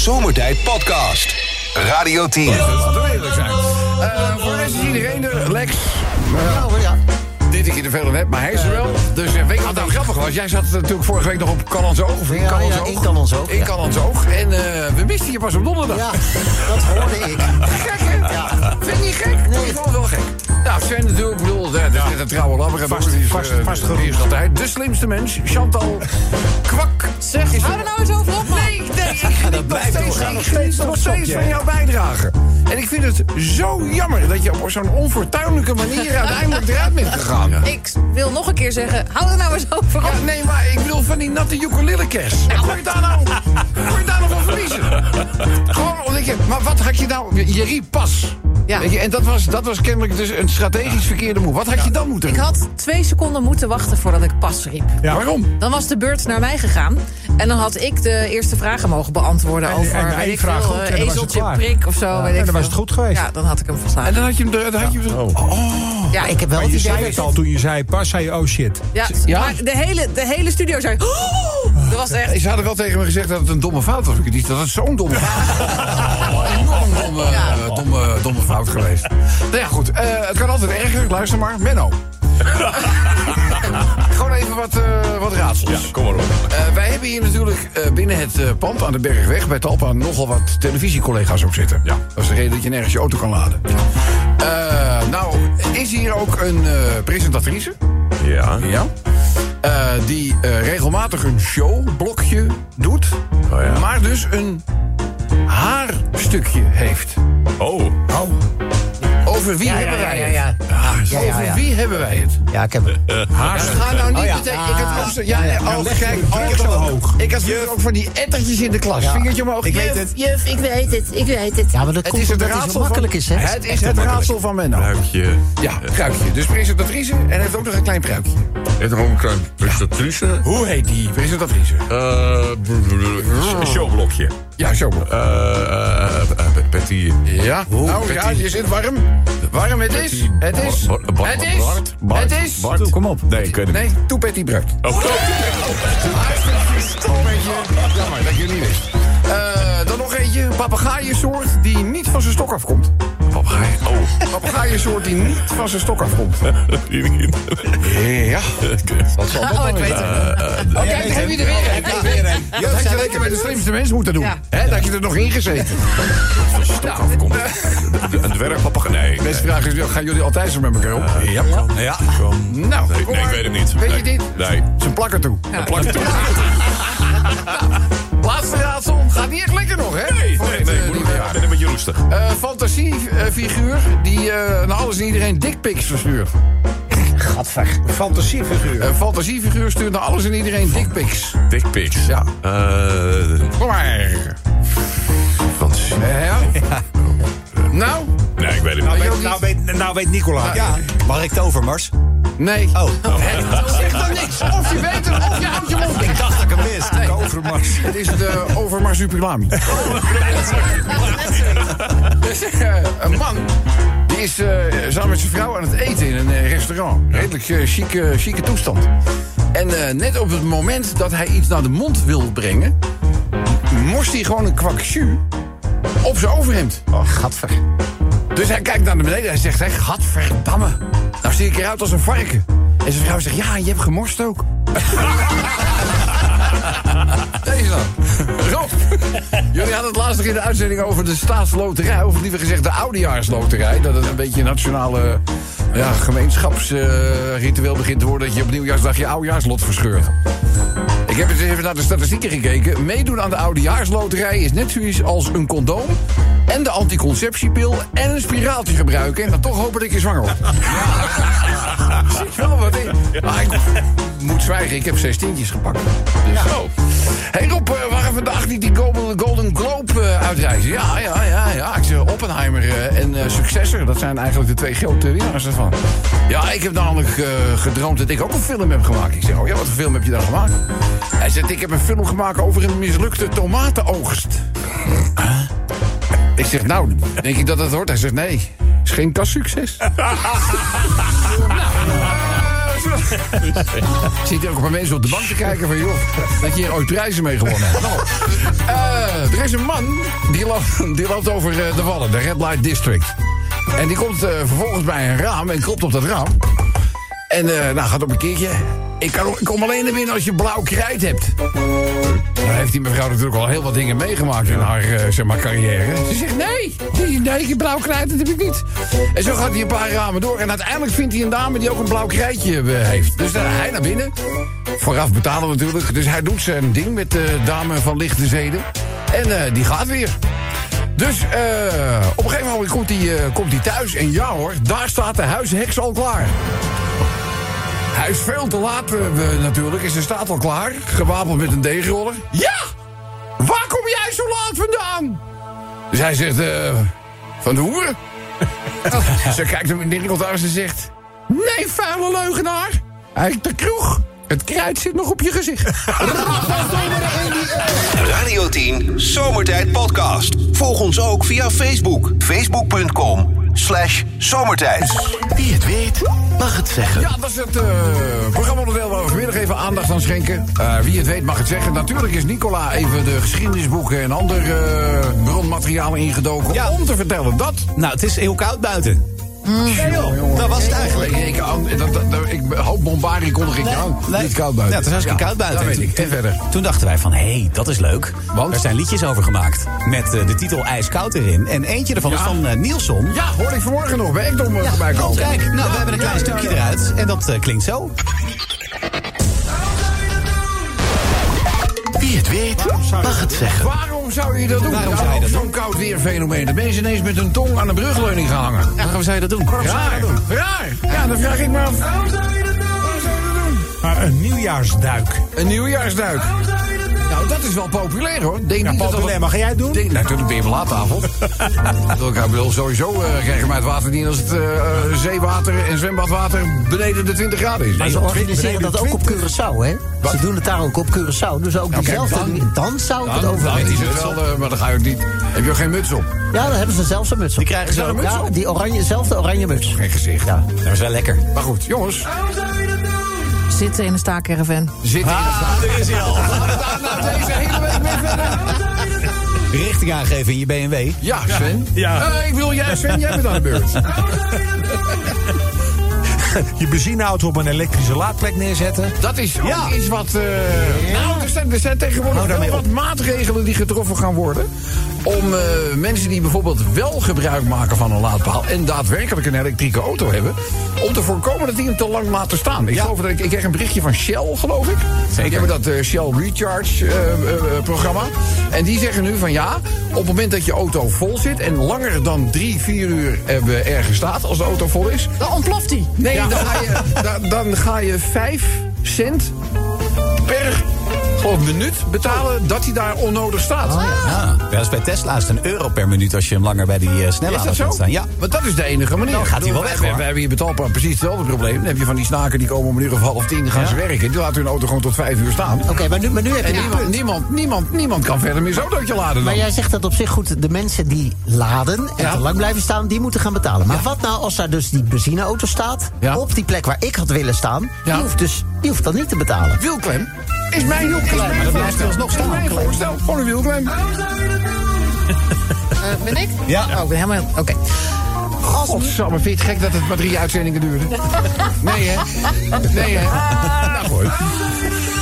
Zomertijd Podcast. Radio 10. Dat eerlijk zijn. Eh, voor de rest is iedereen er. Lex. Nou, ja. Dit keer te veel net, maar hij is er wel. Dus eh, weet je wat nou grappig was? Jij zat natuurlijk vorige week nog op Callans Oog. Of in Ja, Callans ja, Oog. in Callans Oog, In ja. Callans Oog. En eh, we misten je pas op donderdag. ja, dat hoorde ik. Gek, hè? Ja. Vind je niet gek? Nee. Ik vond het wel gek. Nou, Sven natuurlijk, ik bedoel, dat is net een trouwe labber. Vast- die is, vast- vast altijd de slimste mens. Chantal Kwak. Zeg, is Hou er nou eens over op, ik geniet nog blijft steeds, doorgaan, nog steeds nog van jouw bijdrage. En ik vind het zo jammer dat je op zo'n onfortuinlijke manier uiteindelijk eruit bent gegaan. Ja. Ik wil nog een keer zeggen, hou er nou eens over op. nee, maar ik bedoel van die natte ukulele-kers. Daar nou, je daar van verliezen? Gewoon omdat je, maar wat had je nou, je, riep pas. Ja. Weet je, en dat was, dat was kennelijk dus een strategisch verkeerde move. Wat had je dan moeten Ik doen? had twee seconden moeten wachten voordat ik pas riep. Ja. Waarom? Dan was de beurt naar mij gegaan. En dan had ik de eerste vragen mogen beantwoorden En- over en ik vraag veel, goed, eh, en dan was het ezeltje prik of zo. weet ik en dan was het goed geweest. Ja, dan had ik hem En verslagen. dan had je hem er- dan had je hem Ja, Ik heb wel Maar het je idee zei dat het al toen je zei pas, zei je oh shit. ja, Ja? maar de hele, de hele studio zei... "Oh!" Dat was echt... Ze hadden wel tegen me gezegd dat het een domme fout was. Ik niet dat het zo'n domme fout was. Een enorm domme, domme, domme fout geweest. Nou ja, goed. eh, het kan altijd erger. Luister maar. Menno. Gewoon even wat, eh, wat raadsels. Kom maar op. Eh, wij hebben hier natuurlijk eh, binnen het pand aan de Bergweg... bij Talpa nogal wat televisiecollega's ook zitten. Ja. Dat is de reden dat je nergens je auto kan laden. Eh, nou, is hier ook een eh, presentatrice... Ja. Ja. Eh, die eh, regelmatig een showblokje doet. Oh ja. Maar dus een haarstukje heeft. Oh. Over wie Ja, ja, hebben ja, wij ja, het? ja. Ja, ja, Over ja. wie hebben wij het? Ja, ik heb het. Ga nou niet Oh ja. meteen... Ik heb ook zo- ja, ja, oh, kijk, oh, zo. omhoog. Ik had vroeger ook van die ettertjes in de klas. Ja. Vingertje omhoog. Ik weet het. Juf, ik weet het, ik weet het. Ja, maar dat Het komt is het raadsel van- makkelijk is, hè? Het is het raadsel van Menno. Pruikje. Ja, pruikje. Dus presentatrice en heeft ook nog een klein pruikje. Het een klein presentatrice. Hoe heet die presentatrice? Eh. Showblokje. Ja, showblok. Eh. eh, eh, Betty. Ja, nou ja, je zit warm. Warm, het is. Het is. Bart- Bart- Het is. Bart- Bart- Het is. Bart. Kom op. Nee, ik weet het Nee, toe Betty Brugt. niet. Oh. Beetje jammer dat je het niet wist. Eh, dan nog eentje, een papegaaiensoort die niet van zijn stok afkomt. Papegaai. Oh. Papegaaiensoort die niet van zijn stok afkomt. Ja. Wat zal Oh, ik weet het. Oh, kijk, daar heb je er weer een. Ja, weer een. Dat had je lekker bij de slimste mens moeten doen. Ja. Hè, dat had je er nog in gezeten. afkomt. Een dwergpapegaai. Nee. De beste vraag is, gaan jullie altijd zo met elkaar om? Ja. Ja. Nou, Nee, ik weet het niet. Weet je Nee. dit? Nee. Zijn plakker toe. Een plakje toe. Laatste raadsel. Gaat niet echt lekker nog, hè? Nee, nee, nee. Ik ben een beetje roestig. Eh, fantasiefiguur die eh, naar alles en iedereen dickpics verstuurt. Gadver. Fantasiefiguur. Een fantasiefiguur stuurt naar alles en iedereen dickpics. Dickpics. Ja. Eh. Kom maar. Fantasie. Ja? Nou? Nee, ik weet het Nou niet. weet, nou, weet, nou weet Nicola. Ja. Mag ik het over, Mars? Nee. Oh. Hè? Zeg dan niks. Of je weet het, of je houdt je mond dicht. dacht dat ik hem wist. Nee. Over Mars. Het is de overmarsupilami. Dus, eh, een man die is eh, samen met zijn vrouw aan het eten in een eh, restaurant. Redelijk eh, chique, chique toestand. En eh, net op het moment dat hij iets naar de mond wil brengen... morst hij gewoon een kwak jus op zijn overhemd. Gadver. Dus hij kijkt naar beneden en zegt... Gadverdamme, nou zie ik eruit als een varken. En zijn vrouw zegt, ja, je hebt gemorst ook. Deze dan. Rob, jullie hadden het laatst nog in de uitzending over de staatsloterij. Of liever gezegd de oudejaarsloterij. Dat het een beetje een nationale ja, gemeenschapsritueel begint te worden... dat je op nieuwjaarsdag je oudejaarslot verscheurt. Ik heb eens even naar de statistieken gekeken. Meedoen aan de oudejaarsloterij is net zoiets als een condoom... en de anticonceptiepil en een spiraaltje gebruiken... en dan toch hopen dat je zwanger wordt. Zit wel wat in. Maar ik moet zwijgen, ik heb zes tientjes gepakt. Dus zo. Hey Rob, eh, waren vandaag niet die Golden, Globe eh, uitreizen? Ja, ja, ja, ja. Ik zeg Oppenheimer eh, en Successor. Dat zijn eigenlijk de twee grote winnaars ervan. Ja, ik heb namelijk gedroomd dat ik ook een film heb gemaakt. Ik zeg, oh ja, wat voor film heb je dan gemaakt? Hij zegt, ik heb een film gemaakt over een mislukte tomatenoogst. Ik zeg, nou, denk ik dat dat hoort? Hij zegt, nee, is geen kassucces. nou, Zit er ook een paar mensen op de bank te kijken van... joh, dat je hier ooit prijzen mee gewonnen hebt. Nou, eh, er is een man die loopt, die loopt over eh, de Wallen, de Red Light District. En die komt eh, vervolgens bij een raam en klopt op dat raam. En nou, gaat op een keertje. Ik, kan, ik kom alleen naar binnen als je blauw krijt hebt. Dan heeft die mevrouw natuurlijk al heel wat dingen meegemaakt in haar eh, zeg maar, carrière. Ze zegt, nee, nee, nee, blauw krijt, dat heb ik niet. En zo gaat hij een paar ramen door. En uiteindelijk vindt hij een dame die ook een blauw krijtje eh, heeft. Dus dan hij naar binnen. Vooraf betalen natuurlijk. Dus hij doet zijn ding met de dame van lichte zeden. En eh, die gaat weer. Dus op een gegeven moment komt hij, komt hij thuis. En ja hoor, daar staat de huisheks al klaar. Hij is veel te laat eh, natuurlijk. En ze staat al klaar. Gewapend met een deegroller. Ja! Waar kom jij zo laat vandaan? Dus hij zegt, eh, van de hoeren. ze kijkt hem in de ringel en ze zegt... Nee, vuile leugenaar. Hij de kroeg. Het kruid zit nog op je gezicht. Radio 10 Zomertijd Podcast. Volg ons ook via Facebook. Facebook.com slash zomertijd. Wie het weet, mag het zeggen. Ja, dat is het eh, programmaonderdeel waar we vanmiddag even aandacht aan schenken. Eh, wie het weet mag het zeggen. Natuurlijk is Nicola even de geschiedenisboeken en ander eh, bronmateriaal ingedoken... Ja. om te vertellen dat... Nou, het is heel koud buiten. Dat was het eigenlijk. Ik, ik, ik hoop bombari kondig ik aan. Niet koud buiten. Ja, het hartstikke koud buiten. Dat weet ik. En verder. Toen dachten wij van, hé, hey, dat is leuk. Want? Er zijn liedjes over gemaakt. Met eh, de titel IJskoud erin. En eentje ervan is van eh, Nielson. Ja, hoorde ik vanmorgen nog bij Ekdom ja, voorbij komen. Kijk, nou, we hebben een klein stukje eruit. En dat eh, klinkt zo. Wie het weet, mag het zeggen. Waarom zou je dat doen? Waarom Ja, zou je dat Zo'n koud weerfenomeen. Dat mensen ineens met hun tong aan de brugleuning gaan hangen. Waarom zou je dat doen? Raar. Ja, dan vraag ik me af. Waarom zou je dat doen? Maar een nieuwjaarsduik. Een nieuwjaarsduik. Nou, dat is wel populair hoor. Denk Ja, niet dat populair. dat- Maar ga jij het doen? Denk, natuurlijk ben je wel ik wil sowieso eh, krijgen mij het water niet als het eh, zeewater en zwembadwater beneden de 20 graden is. Maar ze organiseren dat ook op Curaçao, hè? Wat? Ze doen het daar ook op Curaçao. Dus ook kijk, diezelfde... dan- Dan, zou ik het Dan, dan overwegen. is het wel, eh, maar dan ga je ook niet. Heb je ook geen muts op? Ja, dan hebben ze zelfs een muts op. Die krijgen ze een muts Ja, die oranje, zelfde oranje muts. Geen gezicht. Ja. Dat is wel lekker. Maar goed, jongens. Zitten in een staakcaravan. Zit hier. daar is hij al. Nou, deze hele week mee verder. Richting aangeven in je BMW. Ja, Sven. Ja. Eh, ik wil jij, Sven, jij bent aan de beurt. je benzineauto op een elektrische laadplek neerzetten. Dat is ook Ja. iets wat... eh, Nou, zijn, er zijn tegenwoordig wel wat maatregelen die getroffen gaan worden. Om eh, mensen die bijvoorbeeld wel gebruik maken van een laadpaal... en daadwerkelijk een elektrische auto hebben... om te voorkomen dat die hem te lang laten staan. Ik, geloof dat ik, ik kreeg een berichtje van Shell, geloof ik. Zeker. Die hebben dat eh, Shell Recharge eh, programma. En die zeggen nu van ja, op het moment dat je auto vol zit... en langer dan drie, vier uur ergens staat als de auto vol is... Dan ontploft hij. Nee, dan, ga je, da- dan ga je 5 cent per geloof, minuut betalen dat hij daar onnodig staat. Ja, dat is bij Tesla is het een euro per minuut als je hem langer bij die uh, zo? laat staan. Ja. Want dat is de enige manier. Dan gaat hij wel weg. Wij hebben hier betaalbaar precies hetzelfde probleem. Dan heb je van die snaken die komen om een uur of half tien, gaan ze werken. Die laten hun auto gewoon tot vijf uur staan. Oké, maar, nu, maar nu heb je niemand, niemand, niemand, niemand kan verder meer zo'n autootje laden dan. Maar jij zegt dat op zich goed. De mensen die laden en Ja. te lang blijven staan, die moeten gaan betalen. Maar wat nou als daar dus die benzineauto staat... Ja. op die plek waar ik had willen staan... Ja. Die, hoeft dus, die hoeft dan niet te betalen. Wielklem is mijn wielklem. maar dan blijft alsnog staan. Mijn voorstel, gewoon een wielklem. Eh, ben ik? Ja. Oh, ik ben helemaal... Oké. Godsamme, vind je het gek dat het maar drie uitzendingen duurde? Nee, hè? Nee, hè? Nou, goed.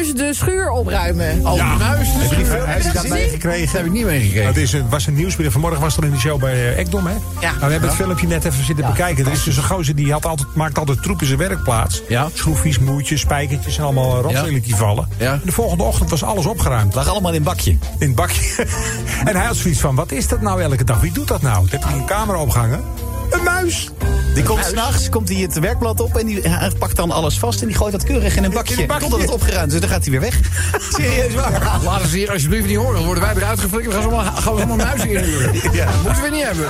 Muis de schuur opruimen. Als muis. Heb je die film- heb je dat Dat meegekregen? heb ik niet meegekregen. Het is een, was een nieuwsbericht. Vanmorgen was er in de show bij eh, Ekdom, hè? Nou, we hebben het filmpje net even zitten bekijken. Er is dus een gozer die had altijd, maakt altijd troep in zijn werkplaats. Ja. Schroefjes, moertjes, spijkertjes en allemaal eh, rotzooi die vallen. Ja. En de volgende ochtend was alles opgeruimd. Lag allemaal in een bakje. In het bakje. en hij had zoiets van, wat is dat nou elke dag? Wie doet dat nou? Toen heb hij een camera opgehangen. Een muis. Die komt s'nachts, komt hij het werkblad op en die hij pakt dan alles vast en die gooit dat keurig in een bakje. In een bakje. Totdat het opgeruimd is, dus dan gaat hij weer weg. Serieus waar. Laten ze hier alsjeblieft niet horen. Dan worden wij eruit geflikkerd. Dan gaan ze allemaal, gaan we allemaal muizen inhuren. Ja. Moeten we niet hebben.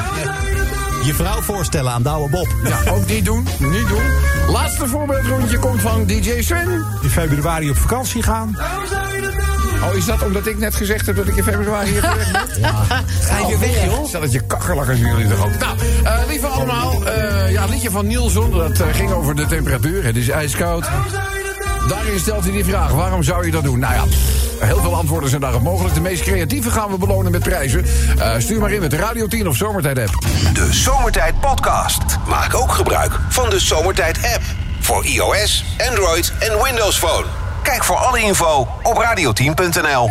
Je vrouw voorstellen aan Douwe Bob. Ja, ook niet doen. Niet doen. Laatste voorbeeldrondje komt van DJ Sven. In februari op vakantie gaan. Oh, is dat omdat ik net gezegd heb dat ik in februari hier weg ben? Ga je weer weg, joh? Stel dat je kakkerlakkers jullie toch ook. Nou, eh, lieve allemaal. eh, ja, liedje van Nielsen, dat eh, ging over de temperatuur. Het is ijskoud. Daarin stelt hij die vraag, waarom zou je dat doen? Nou ja, heel veel antwoorden zijn daarop mogelijk. De meest creatieve gaan we belonen met prijzen. Eh, stuur maar in met de Radio 10 of Zomertijd app. De Zomertijd Podcast. Maak ook gebruik van de Zomertijd app. Voor iOS, Android en Windows Phone. Kijk voor alle info op radioteam.nl.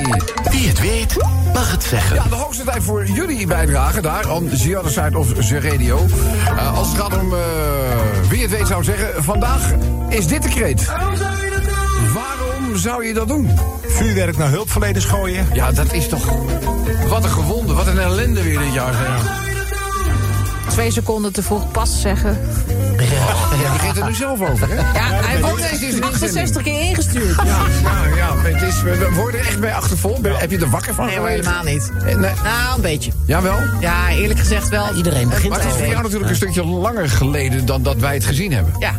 Wie het weet, mag het zeggen. Ja, de hoogste tijd voor jullie bijdrage daar aan The Other Side of The Radio. Eh, als het gaat om eh, wie het weet zou zeggen, vandaag is dit de kreet. Waarom zou je dat doen? Vuurwerk naar hulpverleners gooien. Ja, dat is toch... Wat een gewonde, wat een ellende weer dit jaar. zeg. Twee seconden te vroeg pas zeggen. Je begint er nu zelf over, hè? Ja, hij wordt nee, het is een 68 keer ingestuurd. Ja, ja, ja het is, we worden er echt bij achtervol. Heb je er wakker van Nee hoor, helemaal niet. Eh, Nee. Nou, een beetje. Jawel. Ja, eerlijk gezegd wel. Iedereen begint Maar het is voor jou natuurlijk een stukje langer geleden dan dat wij het gezien hebben. Ja,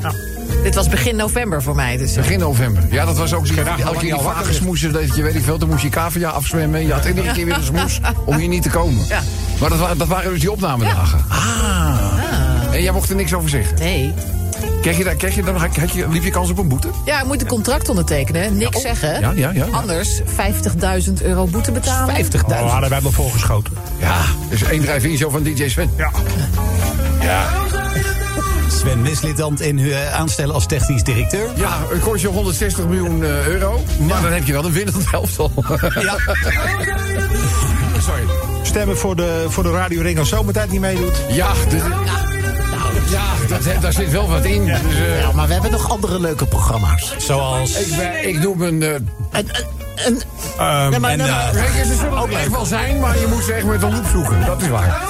dit was begin november voor mij. Dus. Begin november. Ja, dat was ook zo. Elke keer die al wakker vagensmoesen, dat je weet ik veel. Toen moest je cavia afzwemmen. Je had iedere keer weer een smoes om hier niet te komen. Ja. Maar dat, dat waren dus die opnamedagen. Ah. En jij mocht er niks over zeggen. Nee. Kreeg je, daar, kreeg je, dan, had je, liep je kans op een boete? Ja, ik moet een contract ondertekenen. Niks zeggen. Ja, ja, ja. Anders 50.000 euro boete betalen. 50.000. Oh, hadden wij wel volgeschoten. Ja. Dus één drive-in show van DJ Sven. Ja. Ja. Sven Mislitant in uh, aanstellen als technisch directeur. Ja, het kost je 160 miljoen eh, euro. Maar dan heb je wel een winnend elftal. Ja. Sorry. Stemmen voor de, voor de Radio Ring als zomertijd niet meedoet. Ja dat, daar zit wel wat in. Dus, eh, Ja, maar we hebben nog andere leuke programma's. Zoals... ik, ben, ik doe mijn... eh, En, en, en, Ehm, nee, maar, en, nee, maar- Kijk, ze zullen ook echt wel zijn, maar je moet ze echt met een loep zoeken. Dat is waar.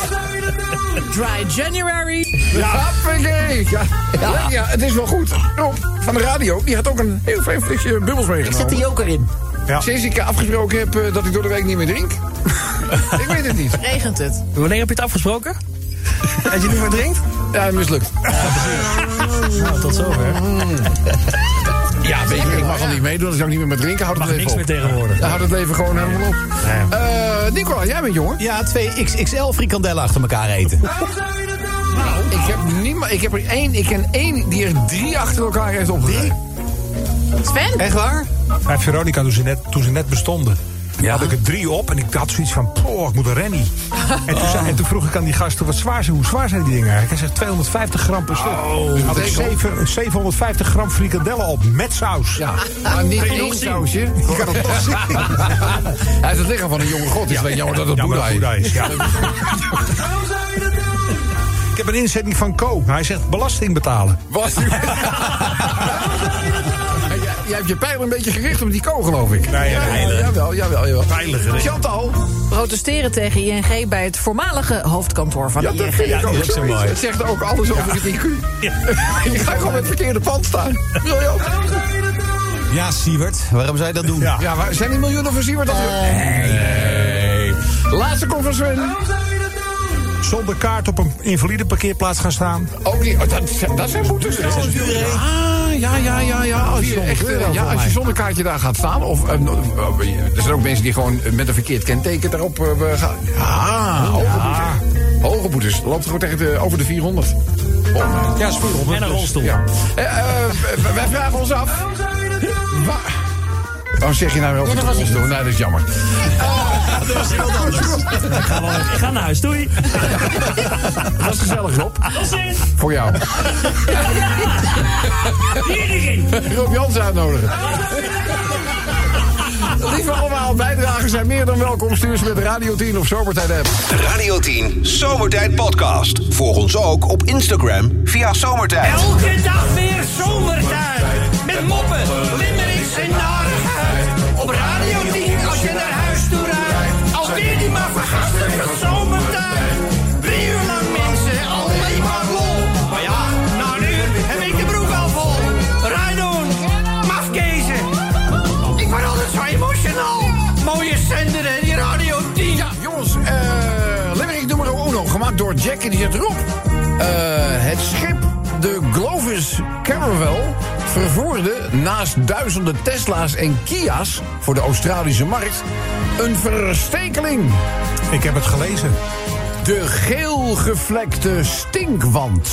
Dry January. Ja, ja. Ja. ja, het is wel goed. Rob van de radio, die had ook een heel fijn flesje bubbels ik zet meegenomen. die ook erin. ja. Sinds ik afgesproken heb eh, dat ik door de week niet meer drink. ik weet het niet. Regent het. Wanneer heb je het afgesproken? Dat je niet meer drinkt? Ja, mislukt. Nou, tot zover. Ja, weet je, ik mag al niet meedoen. Als ik ook niet meer met drinken, houd het Mag leven niks op. meer tegenwoordig. Dan houdt het leven gewoon helemaal op. Eh Nicola, jij bent jongen. Ja, twee XXL frikandellen achter elkaar eten. Ik heb, niemand, ik heb er één, ik ken één die er drie achter elkaar heeft opgereden. Sven? Echt waar? Bij Veronica, toen ze net, toen ze net bestonden, had ik er drie op. En ik had zoiets van, oh, ik moet een rennie. En toen, zei, en toen vroeg ik aan die gasten, wat zwaar zijn, hoe zwaar zijn die dingen eigenlijk? Hij zegt 250 gram per stuk. dus had ik zeven- 750 gram frikandellen op, met saus. Ja, maar niet één sausje. Ik kan het toch zien. Hij is het lichaam van een jonge god. Het is alleen jammer dat het Ja, Boeddha is. is. Ja. ik heb een inzending van Co. Hij zegt belasting betalen. Was u... Jij- hebt je pijl een beetje gericht op die ko, geloof ik. Nee, ja, pijlen. Jawel, jawel, jawel. Pijlen. Chantal. Protesteren tegen ING bij het voormalige hoofdkantoor van Ja, dat ING. vind ik ook dat is zo mooi. Het zegt ook alles over het IQ. Je gaat gewoon met het verkeerde pand staan. Ja, Siewert, waarom zou je dat doen? Ja. Ja, maar zijn die miljoenen voor Siewert? dat Nee. Laatste van Sven. Zonder kaart op een invalide parkeerplaats gaan staan. Ook niet. Oh, dat, dat zijn boetes. Ah, ja, ja, ja, ja. Als je, echt, eh, ja, als je zonder kaartje daar gaat staan. Of, eh, eh, er zijn ook mensen die gewoon met een verkeerd kenteken daarop eh, gaan. Ja, hoge boetes. Hoge boetes. Loopt gewoon tegen de, over de 400. Oh, Ja, is 400. En een rolstoel. ja. Eh, eh, wij- wij vragen ons af. Waar... Waarom zeg je nou weer over Ja, dat was ik? Nee, dat is jammer. Ik ga naar huis, doei. Dat was gezellig, Rob. Voor jou. Rob Jans uitnodigen. Lieve allemaal, bijdragen zijn meer dan welkom. Stuur ze met Radio 10 of Zomertijd app. Radio 10 Zomertijd Podcast. Volg ons ook op Instagram via Zomertijd. Elke dag weer zomertijd. Met moppen, Jack. Die zegt erop. eh, het schip de Glovis Caravel vervoerde naast duizenden Tesla's en Kia's voor de Australische markt een verstekeling. Ik heb het gelezen. De geelgevlekte stinkwand.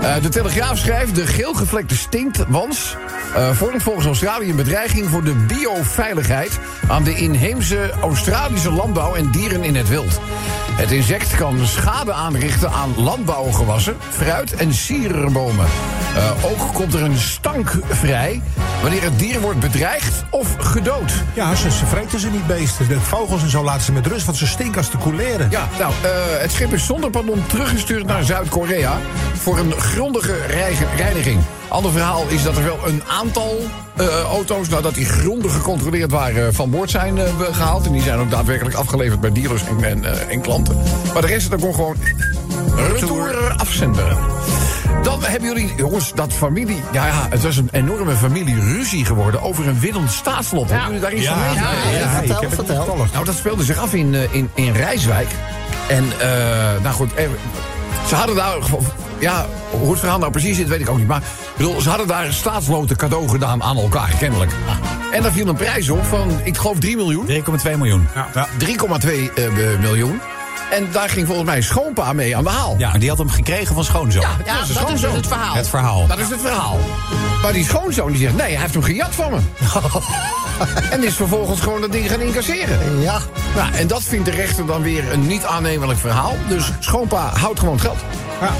Eh, de Telegraaf schrijft... de geelgevlekte stinkwans eh, vormt volgens Australië een bedreiging... voor de bioveiligheid aan de inheemse Australische landbouw... en dieren in het wild. Het insect kan schade aanrichten aan landbouwgewassen, fruit en sierenbomen. Eh, ook komt er een stank vrij wanneer het dier wordt bedreigd of gedood. Ja, ze, ze vreten ze niet beesten. De vogels en zo laten ze met rust, want ze stinken als te koeleren. Ja, nou, eh, het schip is zonder pardon teruggestuurd naar Zuid-Korea... voor een grondige reiniging. Ander verhaal is dat er wel een aantal eh, auto's... nadat die grondig gecontroleerd waren, van boord zijn eh, gehaald. En die zijn ook daadwerkelijk afgeleverd bij dealers en, en, en klanten. Maar de rest, dat kon gewoon retour afzenden. Dan hebben jullie, jongens, dat familie... Ja, ja, het was een enorme familieruzie geworden over een winnend staatslot. Hebben jullie daar iets van vertel, ik heb het vertel. toevallig. Nou, dat speelde zich af in, eh, in, in Rijswijk. En, eh, nou goed, eh, ze hadden daar... Ja, hoe het verhaal nou precies zit, weet ik ook niet. Maar bedoel, ze hadden daar een staatsloten cadeau gedaan aan elkaar, kennelijk. En daar viel een prijs op van, ik geloof 3 miljoen. 3,2 miljoen. Ja. 3,2 eh, miljoen. En daar ging volgens mij schoonpa mee aan de haal. Ja, die had hem gekregen van schoonzoon. Ja, Ja, dat is dat is dus het verhaal. Het verhaal. Dat is het verhaal. Maar die schoonzoon die zegt, nee, hij heeft hem gejat van me. en is vervolgens gewoon dat ding gaan incasseren. Ja. Nou, en dat vindt de rechter dan weer een niet aannemelijk verhaal. Dus schoonpa houdt gewoon geld. Ja.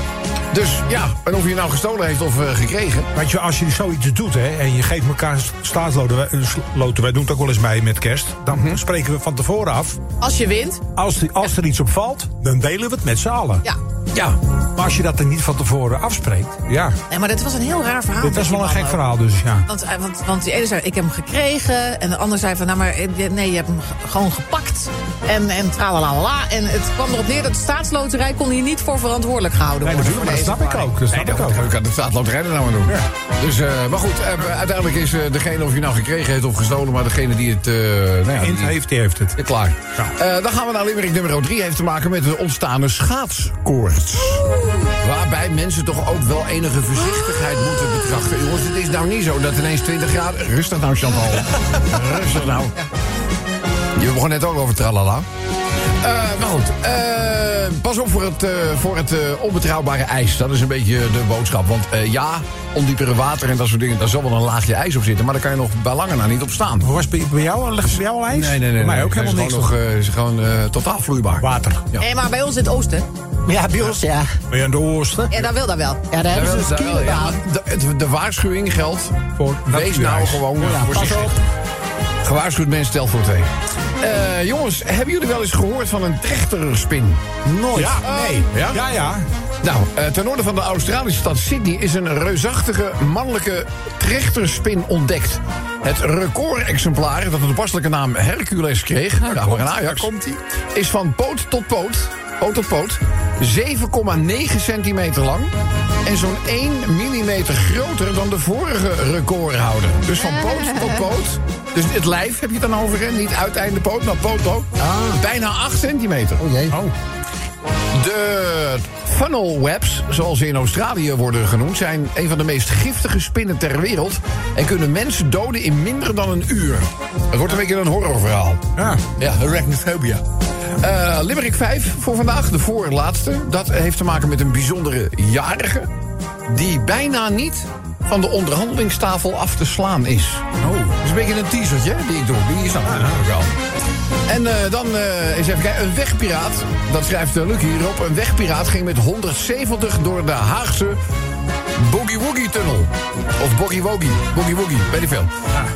Dus ja, en of hij nou gestolen heeft of eh, gekregen. Weet je, als je zoiets doet hè, en je geeft elkaar staatsloten, wij- loten, wij doen het ook wel eens mee met kerst, dan Mhm. spreken we van tevoren af. Als je wint, Als, er- als er iets op valt, dan delen we het met z'n allen. ja. Ja, Maar als je dat er niet van tevoren afspreekt, ja. Nee, maar dit was een heel raar verhaal. Dit was wel een gek verhaal, dus ja. Want, eh, want, want die ene zei, ik heb hem gekregen. En de ander zei van, nou maar eh, nee, je hebt hem ge- gewoon gepakt. En, en tralalala. En het kwam erop neer dat de staatsloterij kon hier niet voor verantwoordelijk gehouden Nee, worden. natuurlijk, maar dat snap ik ook. Dat nee, snap dat ik ook. kan de staatsloterij er nou aan doen. Dus, eh, maar goed, uiteindelijk is degene of je nou gekregen heeft of gestolen... maar degene die het... eh nou ja, die- heeft, die heeft het. Ja, klaar. Eh, dan gaan we naar limerick nummer 3. Heeft te maken met de ontstaande schaatskoorts. Waarbij mensen toch ook wel enige voorzichtigheid moeten betrachten. Jongens, het is nou niet zo dat ineens 20 graden... Rustig nou, Chantal. Rustig nou. Je begon net ook over tralala. Eh, maar goed, eh, pas op voor het, eh, voor het eh, onbetrouwbare ijs. Dat is een beetje de boodschap. Want eh, ja, ondiepere water en dat soort dingen... daar zal wel een laagje ijs op zitten... maar daar kan je nog bij lange na niet op staan. Was het bij, bij jou? Ligt het bij jou al ijs? Nee, nee, nee. Bij mij nee. ook Het helemaal is niks. gewoon nog. nog eh, is gewoon eh, totaal vloeibaar. Water. Ja. Maar bij ons in het oosten. Ja, bij ons, ja. Ben je aan de oosten? Ja, daar wil dat wel. Ja, daar hebben ze een ja. skibaan. de, het- de waarschuwing geldt. Voor Wees nou gewoon Ja, voorzichtig. op. Gewaarschuwd mens stelt voor twee. Eh, jongens, hebben jullie wel eens gehoord van een trechterspin? Nooit. Ja, nee. Ja? Ja, ja. Nou, eh, ten noorden van de Australische stad Sydney is een reusachtige mannelijke trechterspin ontdekt. Het recordexemplaar, dat de toepasselijke naam Hercules kreeg, nou, voor een Ajax, is van poot tot poot, poot tot poot, 7,9 centimeter lang en zo'n 1 millimeter groter dan de vorige recordhouder. Dus van poot tot poot, dus het lijf heb je het dan over, hè? niet uiteinde poot, maar poot poot, bijna 8 centimeter. Oh jee. De funnel webs, zoals ze in Australië worden genoemd, zijn een van de meest giftige spinnen ter wereld. En kunnen mensen doden in minder dan een uur. Het wordt een beetje een horrorverhaal. Ja. Ja, arachnophobia. Eh Limerick 5 voor vandaag, de voorlaatste. Dat heeft te maken met een bijzondere jarige. die bijna niet van de onderhandelingstafel af te slaan is. Oh. Dat is een beetje een teasertje die ik doe. Die je natuurlijk wel. En eh, dan eh, eens even kijken. Een wegpiraat, dat schrijft uh, Luc hierop. Een wegpiraat ging met 170 door de Haagse Boogie Woogie Tunnel. Of Boogie Woogie. Boogie Woogie, weet ik veel.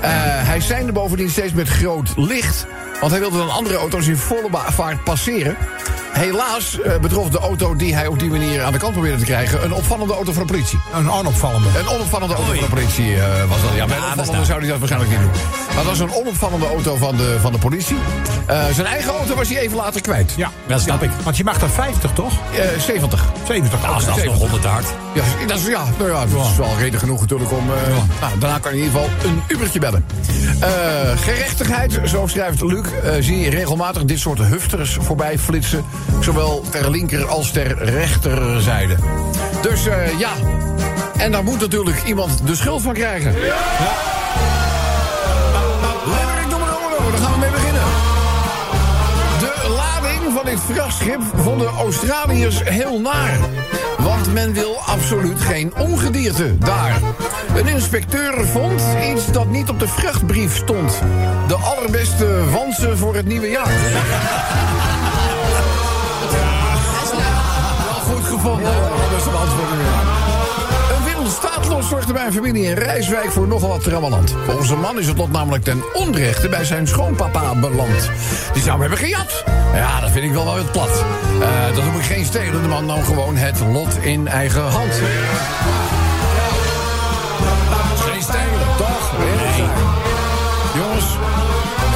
Eh, hij seinde bovendien steeds met groot licht. Want hij wilde dan andere auto's in volle vaart passeren. Helaas eh, betrof de auto die hij op die manier aan de kant probeerde te krijgen... een opvallende auto van de politie. Een onopvallende. Een onopvallende auto van de politie eh, was dat. Ja, bij opvallende zou hij dat waarschijnlijk niet doen. Dat was een onopvallende auto van de, van de politie. Eh, zijn eigen auto was hij even later kwijt. Ja, dat snap ik. Want je mag er 50, toch? Eh, 70. 70. Nou, dat is nog 100 hard. Ja, dat is, ja, nou ja, dat is wel reden genoeg natuurlijk om... eh, nou, daarna kan je in ieder geval een Ubertje bellen. Eh, gerechtigheid, zo schrijft Luc, eh, zie je regelmatig dit soort hufters voorbij flitsen. Zowel ter linker als ter rechterzijde. Dus ja, en daar moet natuurlijk iemand de schuld van krijgen. Ja. Uno, daar gaan we mee beginnen. De lading van dit vrachtschip vonden Australiërs heel naar. Want men wil absoluut geen ongedierte daar. Een inspecteur vond iets dat niet op de vrachtbrief stond. De allerbeste wansen voor het nieuwe jaar. Wel goed gevonden, zorgde bij een familie in Rijswijk voor nogal wat trammeland. Volgens een man is het lot namelijk ten onrechte bij zijn schoonpapa beland. Die zou hem hebben gejat. Ja, dat vind ik wel wel wat plat. Eh, dat noem ik geen stelen. De man nam gewoon het lot in eigen hand. Geen stelen, toch? Nee. Jongens,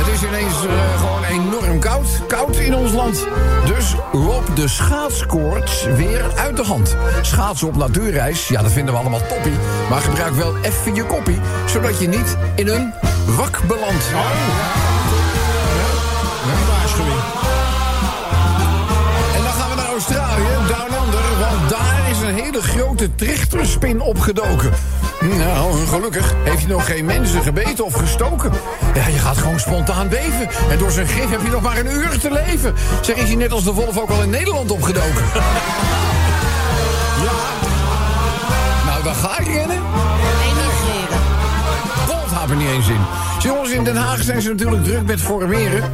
het is ineens eh, gewoon enorm koud. Koud in ons land. Dus loopt de schaatskoorts weer uit de hand. Schaatsen op natuurreis, ja, dat vinden we allemaal toppie. Maar gebruik wel even je koppie, zodat je niet in een wak belandt. En dan gaan we naar Australië, Down Under, want daar is een hele grote trichterspin opgedoken. Nou, gelukkig heeft hij nog geen mensen gebeten of gestoken. Ja, je gaat gewoon spontaan beven. En door zijn gif heb je nog maar een uur te leven. Zeg, is hij net als de wolf ook al in Nederland opgedoken? ja. Nou, dan ga ik rennen. Emigreren. God had er niet eens in. Jongens, in Den Haag zijn ze natuurlijk druk met formeren.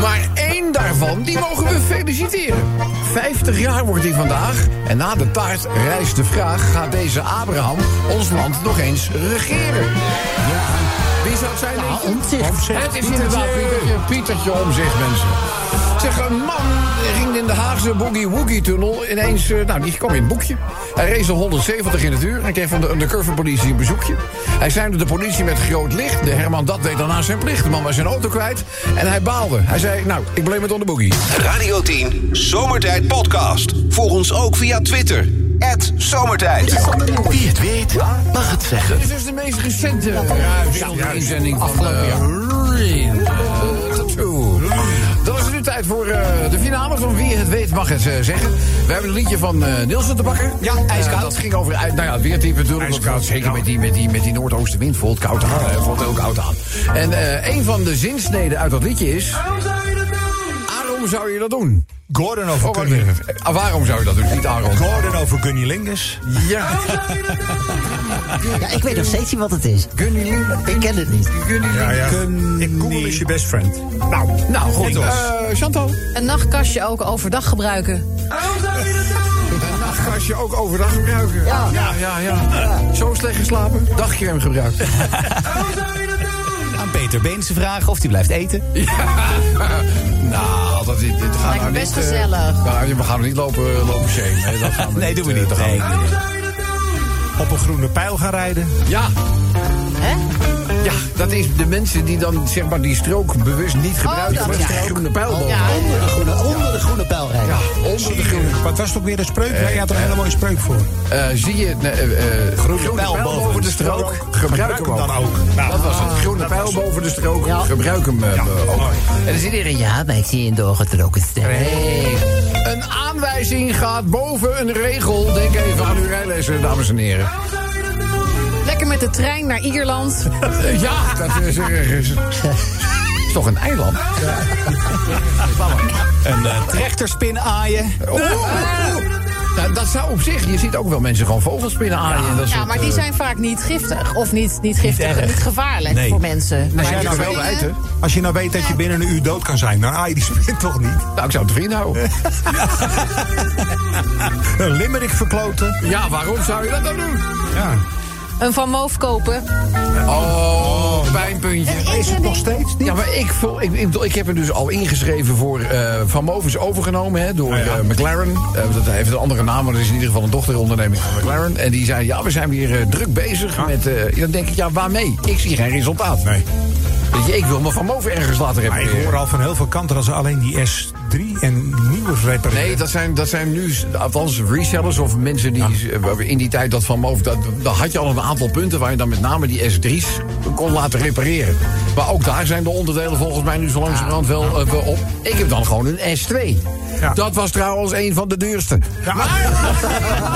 Maar één daarvan, die mogen we feliciteren. 50 jaar wordt hij vandaag. En na de taart rijst de vraag... gaat deze Abraham ons land nog eens regeren? Wie zou het zijn? je? Omtzigt. Het is inderdaad Pietertje, Pietertje Omzicht, mensen. Zeg, een man ging in de Haagse Boogie-Woogie-tunnel ineens... eh, nou, die kwam in het boekje. Hij reed al 170 in het uur en kreeg van de undercover politie een bezoekje. Hij seinde de politie met groot licht. De Herman dat deed daarna zijn plicht. De man was zijn auto kwijt en hij baalde. Hij zei, nou, ik bleef het on de boogie. Radio 10 Zomertijd Podcast. Volg ons ook via Twitter. Zomertijd. Wie het weet, mag het zeggen. Dit is dus de meest recente uh, inzending van uh, Tattoo. Tijd voor uh, de finale van Wie het weet mag het uh, zeggen. We hebben een liedje van uh, Nielsen te bakken. Ja, ijskoud. dat ging over nou ja, het weertype natuurlijk. Ijskoud, zeker met die, met die, met die noordoostenwind voelt koud aan. hè, voelt heel koud aan. En uh, een van de zinsneden uit dat liedje is... Waarom zou je dat doen? Gordon over Oh, waarom zou je dat doen? Niet Aaron. Gordon over Gunny Lingus. Ja. Ja, ik weet nog steeds niet wat het is. Gunny Ik ken het niet. Ja, ja. Ik Google is je best friend. Nou, Nou, goed. Eh, Chantal. Een nachtkastje ook overdag gebruiken. Een nachtkastje ook overdag gebruiken. Ja, ja, ja. ja. Zo slecht geslapen, dagcreme gebruikt. Aan Peter Beense vragen of hij blijft eten. nou, dat, dit, dit gaat Lijkt nou best niet, eh, gezellig. nou, we gaan er niet lopen, lopen shamen. hè. Dat gaan we Nee, doen we niet. eh, dat Nee, we nee, op een groene pijl gaan rijden. Ja, Hè? ja, dat is de mensen die dan zeg maar die strook bewust niet gebruiken. dat met ja. de groene pijlboom. Ja. Onder de groene, onder de groene pijl rijden. Ja, onder de groene. Wat was het ook weer de spreuk? Ja, je had er een hele mooie spreuk voor. Eh, zie je, eh, eh, eh, groene, pijl pijl boven boven de de strook, gebruik Gebruik hem dan ook. Nou, dat was het, groene pijl boven de strook, gebruik hem eh, ook. En dan zit iedereen, ja, Ja, maar ik zie een doorgetrokken stem. Nee. Een aanwijzing gaat boven een regel. Denk even aan uw rijlessen, dames en heren. Lekker met de trein naar Ierland. Ja, dat is, eh, is, is toch een eiland? Een uh, trechterspin aaien. Oh. Nou, dat zou op zich, je ziet ook wel mensen gewoon vogelspinnen aaien. en dat Ja, soort, maar die eh, zijn vaak niet giftig. Of niet, niet giftig, erg. niet gevaarlijk Nee. voor mensen. Maar jij nou wel spinnen- wijten? Als je nou weet dat je binnen een uur dood kan zijn, dan aai je die spin toch niet. Nou, ik zou het vriend houden. Een limerick verkloten. Ja, waarom zou je dat dan doen? Ja. Een Van Moof kopen. Oh, pijnpuntje. Is het nog steeds niet? Ja, maar ik, voel, ik, ik, bedoel, ik heb hem dus al ingeschreven voor eh, Van Movens overgenomen hè, door Ah, ja. eh, McLaren. Eh, dat heeft een andere naam, maar dat is in ieder geval een dochteronderneming van McLaren. En die zei, ja, we zijn weer druk bezig met... eh, dan denk ik, ja, waarmee? Ik zie geen resultaat. Nee. Weet je, ik wil me van boven ergens laten Maar ik repareren. hoor al van heel veel kanten dat ze alleen die S3 en nieuwe repareren. Nee, dat zijn, dat zijn nu, althans resellers of mensen die eh, in die tijd dat van boven... Dat, daar had je al een aantal punten waar je dan met name die S3's kon laten repareren. Maar ook daar zijn de onderdelen volgens mij nu zo langzamerhand wel, eh, wel op. Ik heb dan gewoon een S2. Ja. Dat was trouwens een van de duurste. Maar,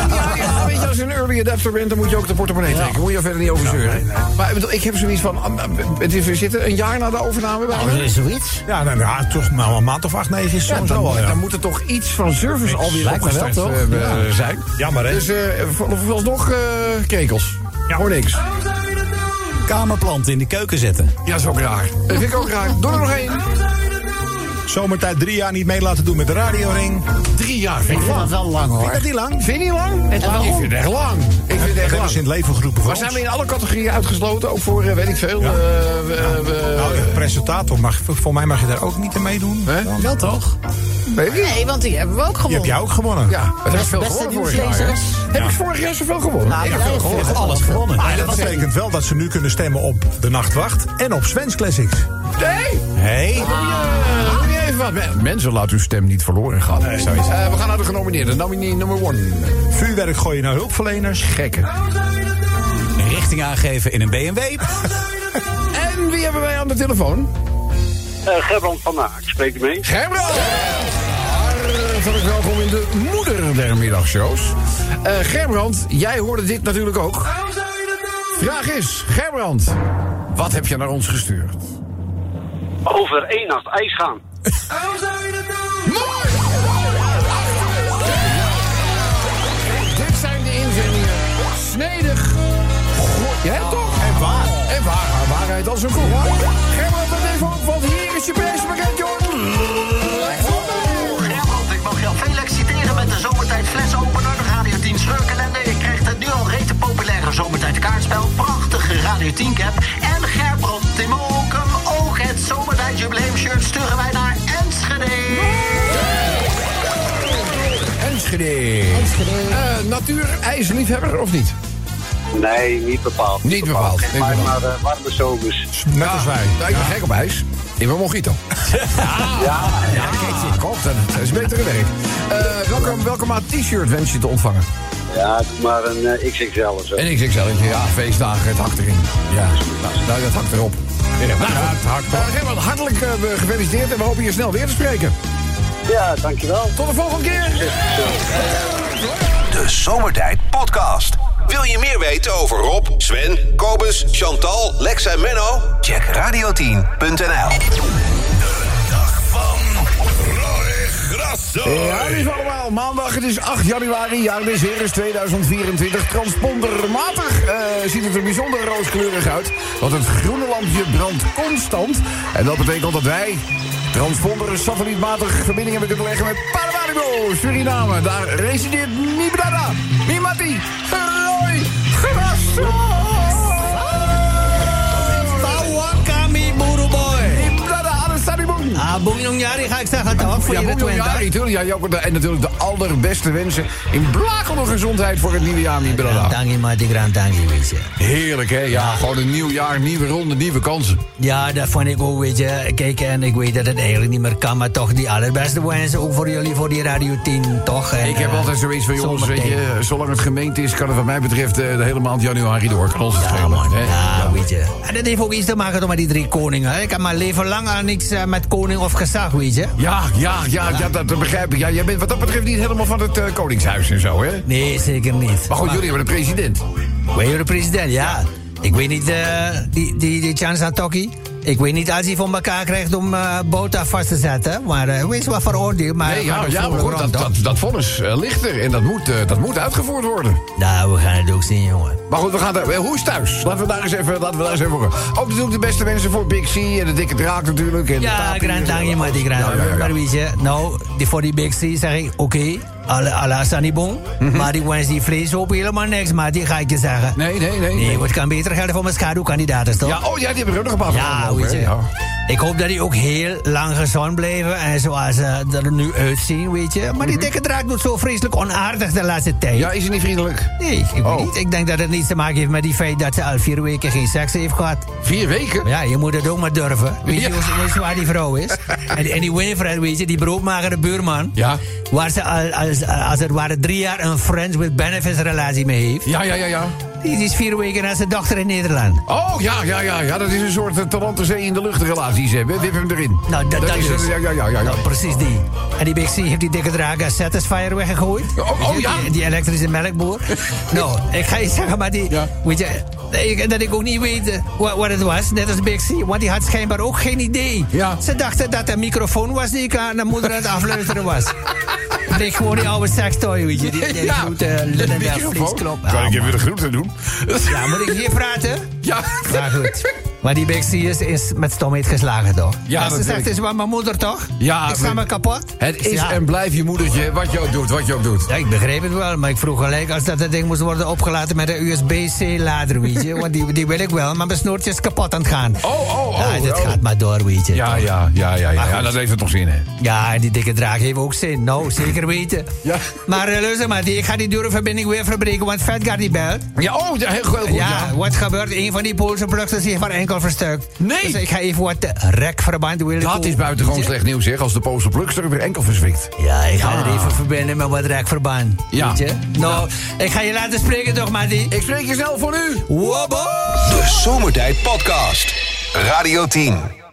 ja, ja, weet je, als je een early adapter bent, dan moet je ook de portemonnee trekken. Moet je er verder niet over zeuren. Maar ik bedoel, ik heb zoiets van, het is, we zitten een jaar na de overname bij Oh, is zoiets? Ja, nou, ja, toch nou, een maand of acht, negen is ja, sowieso dan, wel, ja. dan moet er toch iets van service alweer lijkt me wel, opgestart toch? eh, eh, zijn. Jammer, hè? Dus eh voor- vooralsnog eh krekels. Ja, hoor niks. Kamerplanten in de keuken zetten. Ja, dat is ook raar. Dat vind ik ook raar. Doe er nog één. Zomertijd drie jaar niet mee laten doen met de radioring. Drie jaar vind Ik ik vind lang. dat wel lang hoor. dat niet lang? Vind je niet lang? Ik vind het echt lang. Ik vind het Dat echt hebben ze in lang. het leven geroepen Maar zijn we in alle categorieën uitgesloten? Ook voor, eh, weet ik veel. eh, we- we- Nou, ja, presentator, mag, voor mij mag je daar ook niet aan meedoen. Hè? Wel toch? Ik. Nee, want die hebben we ook Die heb gewonnen. jij ook gewonnen. Ja, het is veel beste gewonnen vorig jaar. Heb ik vorig jaar zoveel gewonnen? Nou, ik heb veel gewonnen. Alles gewonnen. Maar dat betekent wel dat ze nu kunnen stemmen op De Nachtwacht en op Sven's Classics. Nee! Hey. Wat. Mensen, laat uw stem niet verloren gaan. Nee. Eh, we gaan naar de genomineerden. Nominee number one. Vuurwerk gooien naar hulpverleners. Gekken. Richting aangeven in een BMW. En wie hebben wij aan de telefoon? Uh, Gerbrand van Naak, spreekt u mee? Gerbrand! Hartelijk welkom in de moeder der middagshows. Eh Gerbrand, jij hoorde dit natuurlijk ook. Vraag is, Gerbrand, wat heb je naar ons gestuurd? Over één nacht ijs gaan. Mooi! Dit zijn de inzendingen. Snedig. Goh, ja, toch? En waar. En waar. Maar waarheid als een koe. Gerbrand, wat even opvalt. Hier is je prijspakket, joh. Gerbrand, ik mag jou Felix citeren met de zomertijd flesopener, de Radio 10 scheurkalender. Je krijgt het nu al rete populaire zomertijd kaartspel, prachtige Radio 10 cap. En Gerbrand, Tim Okum, ook het zomertijd jubileumshirt sturen wij naar Enschede. Enschede. Eh, natuur-ijsliefhebber of niet? Nee, niet bepaald. Niet bepaald, niet bepaald. maar warme zomers. Net als wij. Nou, ik ben gek op ijs. In mijn mojito. Ja, Ja, kijk, ik hoop dat is betere werk. Eh, welke, welke maat t-shirt wens je te ontvangen? Ja, doe maar een eh, XXL of zo. En ik zeg zelf, ja, feestdagen, het hakt erin. Ja, nou, nou dat hakt erop. Ja, nou, het hakt erop. Gerbrand, hartelijk eh, gefeliciteerd en we hopen je snel weer te spreken. Ja, dankjewel. Tot de volgende keer. De Zomertijd Podcast. Wil je meer weten over Rob, Sven, Kobus, Chantal, Lex en Menno? Check radio10.nl. Ja, lief allemaal. Maandag, het is 8 januari, jaar des Heres 2024. Transpondermatig eh, ziet het er bijzonder rooskleurig uit. Want het groene lampje brandt constant. En dat betekent dat wij transponder satellietmatig verbindingen hebben kunnen leggen met Paramaribo, Suriname. Daar resideert Mibrada, Mimati, Roy, Grasso. Alessandro. Ah, Jari ga ik zeggen toch voor Ja, je Bob twintig. Jari, tuurlijk. Ja, Joko, en natuurlijk de allerbeste wensen in blakende gezondheid voor het nieuwe jaar, Mibrada. Dank je, maar die grand dank je, weet je. Heerlijk, hè? Ja, gewoon een nieuw jaar, nieuwe ronde, nieuwe kansen. Ja, dat vond ik ook, weet je. Kijk, en ik weet dat het eigenlijk niet meer kan, maar toch die allerbeste wensen. Ook voor jullie, voor die Radio 10, toch? En, Ik heb eh, altijd zoiets van, jongens, weet je... zolang het gemeente is, kan het wat mij betreft eh, de hele maand januari door. Kan ons het Ja, man. Ja, weet je. En dat heeft ook iets te maken met die drie koningen. hè. Ik heb mijn leven lang al niks eh, met koning of gezag, weet je. Ja, ja, ja, ja, dat, begrijp ik. Ja, jij bent wat dat betreft niet helemaal van het eh, Koningshuis en zo, hè? Nee, zeker niet. Maar goed, jullie hebben een president. Weet je de president? Ja. Ik weet niet, eh, die, die, die Chansa Tokki. Ik weet niet als hij voor elkaar krijgt om eh Bota vast te zetten. Maar weet je wat voor oordeel? Maar Nee, ja, ja maar goed, dat, dat, dat vonnis eh, ligt er. En dat moet, dat moet uitgevoerd worden. Nou, we gaan het ook zien, jongen. Maar goed, we gaan daar, eh, hoe is thuis? Laten we daar eens even, laten we daar eens even horen. Ook natuurlijk de beste mensen voor Big C en de dikke draak natuurlijk. En Ja, Tapi grand en zo. dank je, maar die grand. Ja, ja, ja. Maar weet je, nou, die, voor die Big C zeg ik, oké. Alle, alle Sanibon. Maar die Wednesday vlees hoop helemaal niks, maar die ga ik je zeggen. Nee, nee, nee. Nee, het kan beter gelden voor mijn schaduwkandidaten, toch? Ja, oh ja, die hebben we ook nog een Ja, weet je. Ja. Ik hoop dat die ook heel lang gezond blijven. En zoals ze er nu uitzien, weet je. Maar die dikke draak doet zo vreselijk onaardig de laatste tijd. Mhm. ja, is hij niet vriendelijk? Nee, ik weet Oh. niet. Ik denk dat het niets te maken heeft met die feit dat ze al vier weken geen seks heeft gehad. Vier weken? Ja, je moet het ook maar durven. Weet je, hoe- weet die vrouw is? En die, en die Winfred, weet je, die broodmagere buurman. Ja. Waar ze al, als, als het ware drie jaar een friends with benefits relatie mee heeft. Ja, ja, ja, ja. Die, is vier weken naar zijn dochter in Nederland. Oh, ja, ja, ja, ja. Dat is een soort uh, Talantenzee in de lucht relatie ze hebben. Hem erin. Nou, dat, dat, is dus. een- ja, ja, ja, ja. Nou, precies die. En die Big C heeft die dikke draak als Satisfyer weggegooid. Oh, oh, je, ja. Die, die elektrische melkboer. nou, ik ga je zeggen, maar die... Ja. Weet je, dat ik ook niet weet eh, wat, wat het was, net als Big C. Want die had schijnbaar ook geen idee. Ja. Ze dachten dat het een microfoon was die ik aan de moeder aan het afluisteren was. Het bleek gewoon die oude sextoy, weet je. Die, die Ja. grote De Lindenberg. Kan Ah, ik even man. de groeten doen? Ja, moet ik hier praten? Ja. Maar goed. Maar die Big C is, is met stomheid geslagen, toch? Ja, En ze zegt, het is wel mijn moeder, toch? Ja, Ik sta me kapot. Het is Ja. en blijft je moedertje, wat je ook doet, wat je ook doet. Ja, ik begreep het wel, maar ik vroeg gelijk als dat, dat ding moest worden opgeladen met een USB-C-lader, weet je. Want die, die wil ik wel, maar mijn snoertje is kapot aan het gaan. Oh, oh, oh. Ja, dit oh. gaat maar door, weet je. Ja, ja, ja, ja, ja. Maar ja dat heeft het nog zin, hè? Ja, en die dikke draak heeft ook zin. Nou, zeker weten. Ja. Maar uh, luister maar, die- ik ga die dure verbinding weer verbreken, want Vetgar die belt. Ja, oh, ja, heel, goed. Ja, wat gebeurt? Een van die Poolse plugsters heeft haar enkel verstuikt. Nee. Dus ik ga even wat eh, rekverband willen Dat is buitengewoon slecht nieuws, zeg. Als de Poolse plukster weer enkel verzwikt. Ja, ik ga Ja. er even verbinden met wat rekverband. Ja. Weet je? Nou, ik ga je laten spreken toch, Mattie? Ik spreek je snel voor u. Wobbo! De Zomertijd Podcast. Radio 10.